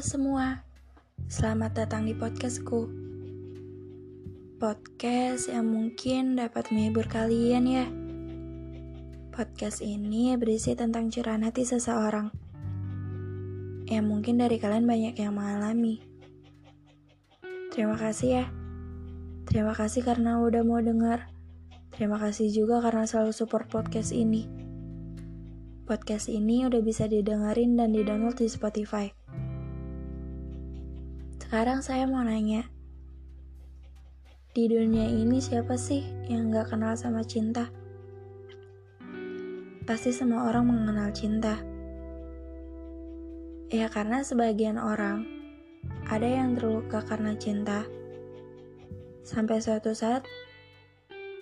Semua, selamat datang di podcastku. Podcast yang mungkin dapat menghibur kalian ya. Podcast ini berisi tentang curahan hati seseorang. Yang mungkin dari kalian banyak yang mengalami. Terima kasih ya. Terima kasih karena udah mau dengar. Terima kasih juga karena selalu support podcast ini. Podcast ini udah bisa didengerin dan didownload di Spotify. Sekarang saya mau nanya, di dunia ini siapa sih yang gak kenal sama cinta? Pasti semua orang mengenal cinta. Ya karena sebagian orang ada yang terluka karena cinta. Sampai suatu saat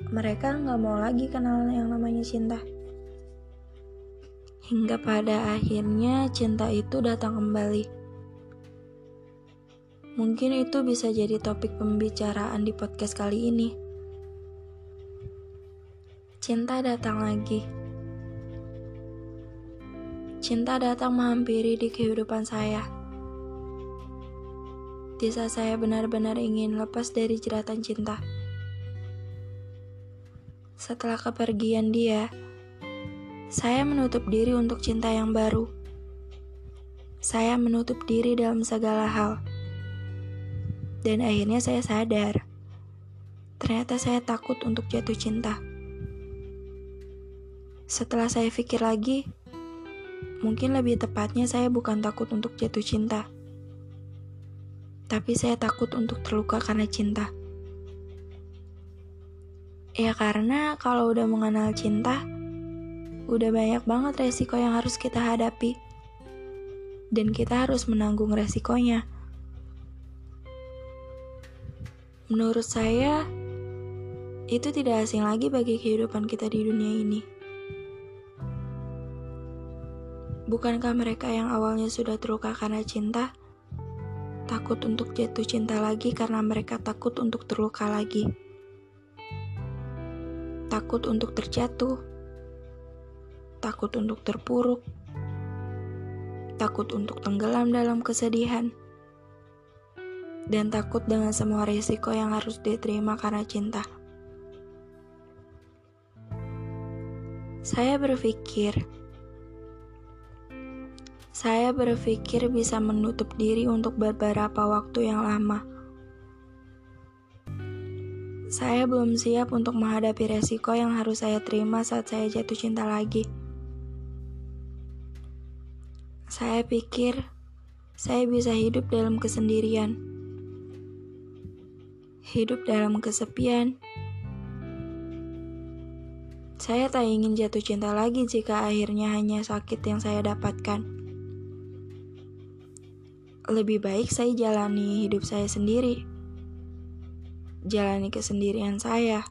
mereka nggak mau lagi kenal yang namanya cinta. Hingga pada akhirnya cinta itu datang kembali Mungkin itu bisa jadi topik pembicaraan di podcast kali ini. Cinta datang lagi. Cinta datang menghampiri di kehidupan saya. Di saat saya benar-benar ingin lepas dari jeratan cinta. Setelah kepergian dia, saya menutup diri untuk cinta yang baru. Saya menutup diri dalam segala hal dan akhirnya saya sadar, ternyata saya takut untuk jatuh cinta. Setelah saya pikir lagi, mungkin lebih tepatnya saya bukan takut untuk jatuh cinta, tapi saya takut untuk terluka karena cinta. Ya karena kalau udah mengenal cinta, udah banyak banget resiko yang harus kita hadapi. Dan kita harus menanggung resikonya. Menurut saya, itu tidak asing lagi bagi kehidupan kita di dunia ini. Bukankah mereka yang awalnya sudah terluka karena cinta, takut untuk jatuh cinta lagi karena mereka takut untuk terluka lagi? Takut untuk terjatuh, takut untuk terpuruk, takut untuk tenggelam dalam kesedihan dan takut dengan semua risiko yang harus diterima karena cinta. Saya berpikir, saya berpikir bisa menutup diri untuk beberapa waktu yang lama. Saya belum siap untuk menghadapi resiko yang harus saya terima saat saya jatuh cinta lagi. Saya pikir saya bisa hidup dalam kesendirian hidup dalam kesepian. Saya tak ingin jatuh cinta lagi jika akhirnya hanya sakit yang saya dapatkan. Lebih baik saya jalani hidup saya sendiri. Jalani kesendirian saya.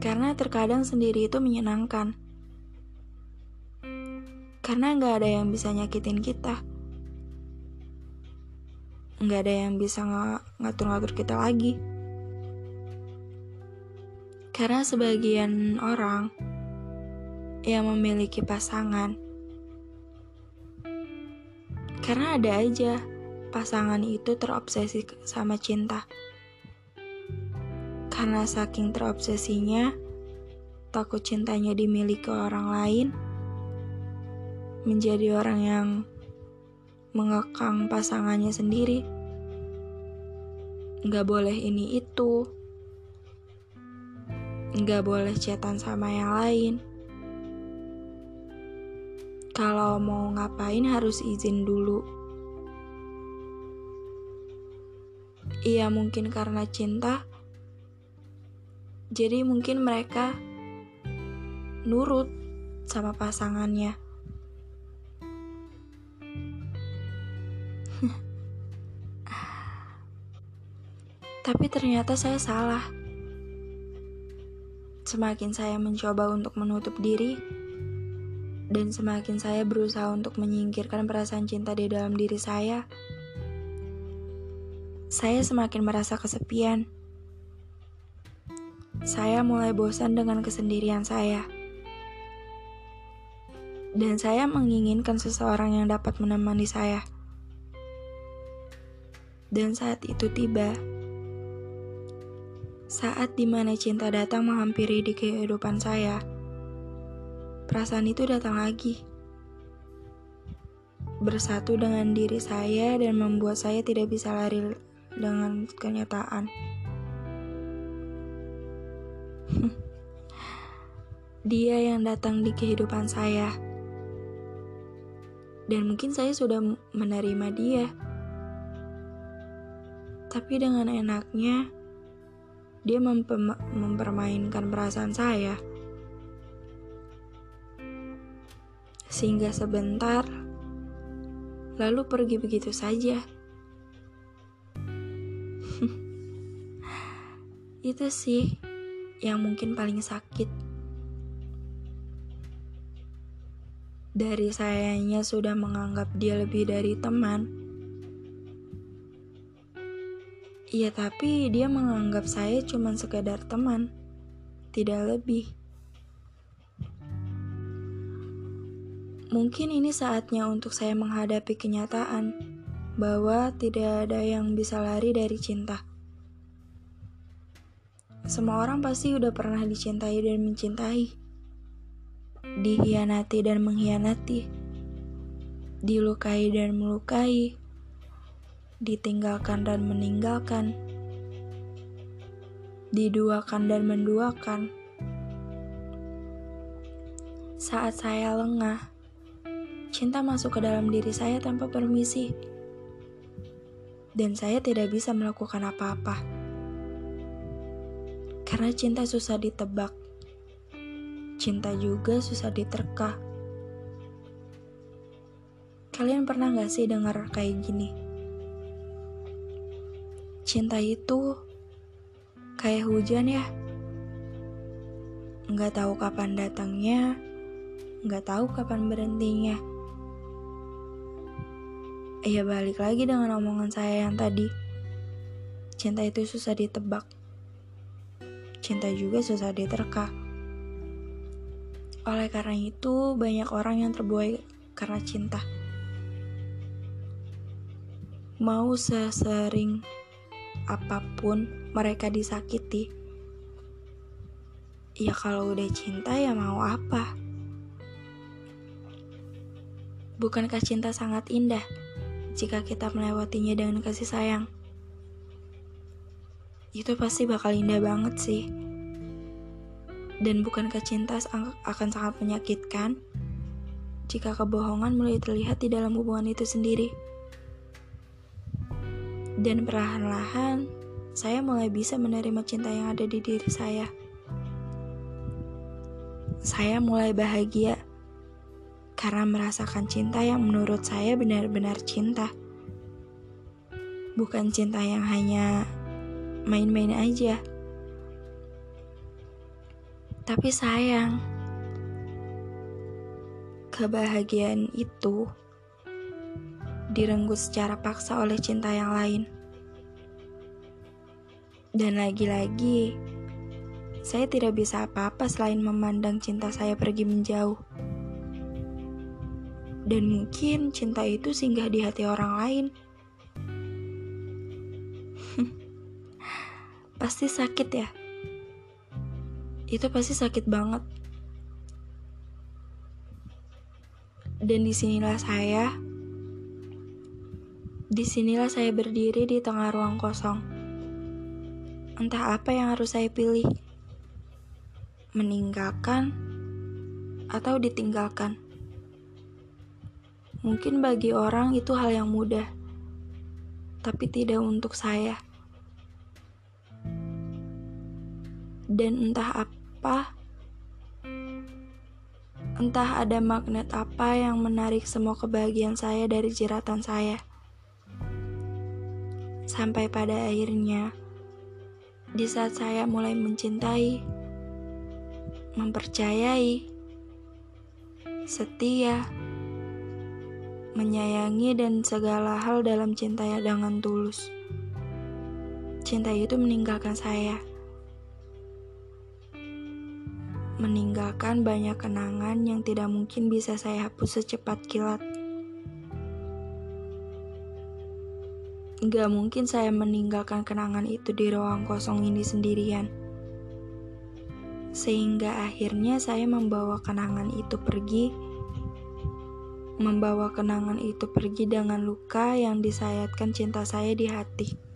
Karena terkadang sendiri itu menyenangkan. Karena nggak ada yang bisa nyakitin kita nggak ada yang bisa ngatur-ngatur kita lagi. Karena sebagian orang yang memiliki pasangan, karena ada aja pasangan itu terobsesi sama cinta. Karena saking terobsesinya, takut cintanya dimiliki orang lain, menjadi orang yang mengekang pasangannya sendiri. Nggak boleh ini itu. Nggak boleh chatan sama yang lain. Kalau mau ngapain harus izin dulu. Iya mungkin karena cinta. Jadi mungkin mereka nurut sama pasangannya. Tapi ternyata saya salah. Semakin saya mencoba untuk menutup diri, dan semakin saya berusaha untuk menyingkirkan perasaan cinta di dalam diri saya, saya semakin merasa kesepian. Saya mulai bosan dengan kesendirian saya. Dan saya menginginkan seseorang yang dapat menemani saya. Dan saat itu tiba, saat di mana cinta datang menghampiri di kehidupan saya, perasaan itu datang lagi. Bersatu dengan diri saya dan membuat saya tidak bisa lari dengan kenyataan. Dia yang datang di kehidupan saya. Dan mungkin saya sudah menerima dia. Tapi dengan enaknya, dia mempermainkan perasaan saya. Sehingga sebentar, lalu pergi begitu saja. Itu sih yang mungkin paling sakit. Dari sayanya sudah menganggap dia lebih dari teman Iya tapi dia menganggap saya cuma sekedar teman, tidak lebih. Mungkin ini saatnya untuk saya menghadapi kenyataan bahwa tidak ada yang bisa lari dari cinta. Semua orang pasti udah pernah dicintai dan mencintai, dihianati dan mengkhianati, dilukai dan melukai ditinggalkan dan meninggalkan, diduakan dan menduakan. Saat saya lengah, cinta masuk ke dalam diri saya tanpa permisi, dan saya tidak bisa melakukan apa-apa karena cinta susah ditebak. Cinta juga susah diterka. Kalian pernah gak sih dengar kayak gini? Cinta itu kayak hujan ya. Nggak tahu kapan datangnya, nggak tahu kapan berhentinya. Ya balik lagi dengan omongan saya yang tadi. Cinta itu susah ditebak. Cinta juga susah diterka. Oleh karena itu, banyak orang yang terbuai karena cinta. Mau sesering apa pun mereka disakiti. Ya kalau udah cinta ya mau apa? Bukankah cinta sangat indah jika kita melewatinya dengan kasih sayang? Itu pasti bakal indah banget sih. Dan bukankah cinta akan sangat menyakitkan jika kebohongan mulai terlihat di dalam hubungan itu sendiri? Dan perlahan-lahan, saya mulai bisa menerima cinta yang ada di diri saya. Saya mulai bahagia karena merasakan cinta yang menurut saya benar-benar cinta. Bukan cinta yang hanya main-main aja. Tapi sayang, kebahagiaan itu direnggut secara paksa oleh cinta yang lain. Dan lagi-lagi, saya tidak bisa apa-apa selain memandang cinta saya pergi menjauh. Dan mungkin cinta itu singgah di hati orang lain. pasti sakit ya. Itu pasti sakit banget. Dan di sinilah saya Di sinilah saya berdiri di tengah ruang kosong. Entah apa yang harus saya pilih. Meninggalkan atau ditinggalkan. Mungkin bagi orang itu hal yang mudah. Tapi tidak untuk saya. Dan entah apa Entah ada magnet apa yang menarik semua kebahagiaan saya dari jeratan saya. Sampai pada akhirnya, di saat saya mulai mencintai, mempercayai, setia, menyayangi, dan segala hal dalam cinta dengan tulus. Cinta itu meninggalkan saya, meninggalkan banyak kenangan yang tidak mungkin bisa saya hapus secepat kilat. Gak mungkin saya meninggalkan kenangan itu di ruang kosong ini sendirian. Sehingga akhirnya saya membawa kenangan itu pergi. Membawa kenangan itu pergi dengan luka yang disayatkan cinta saya di hati.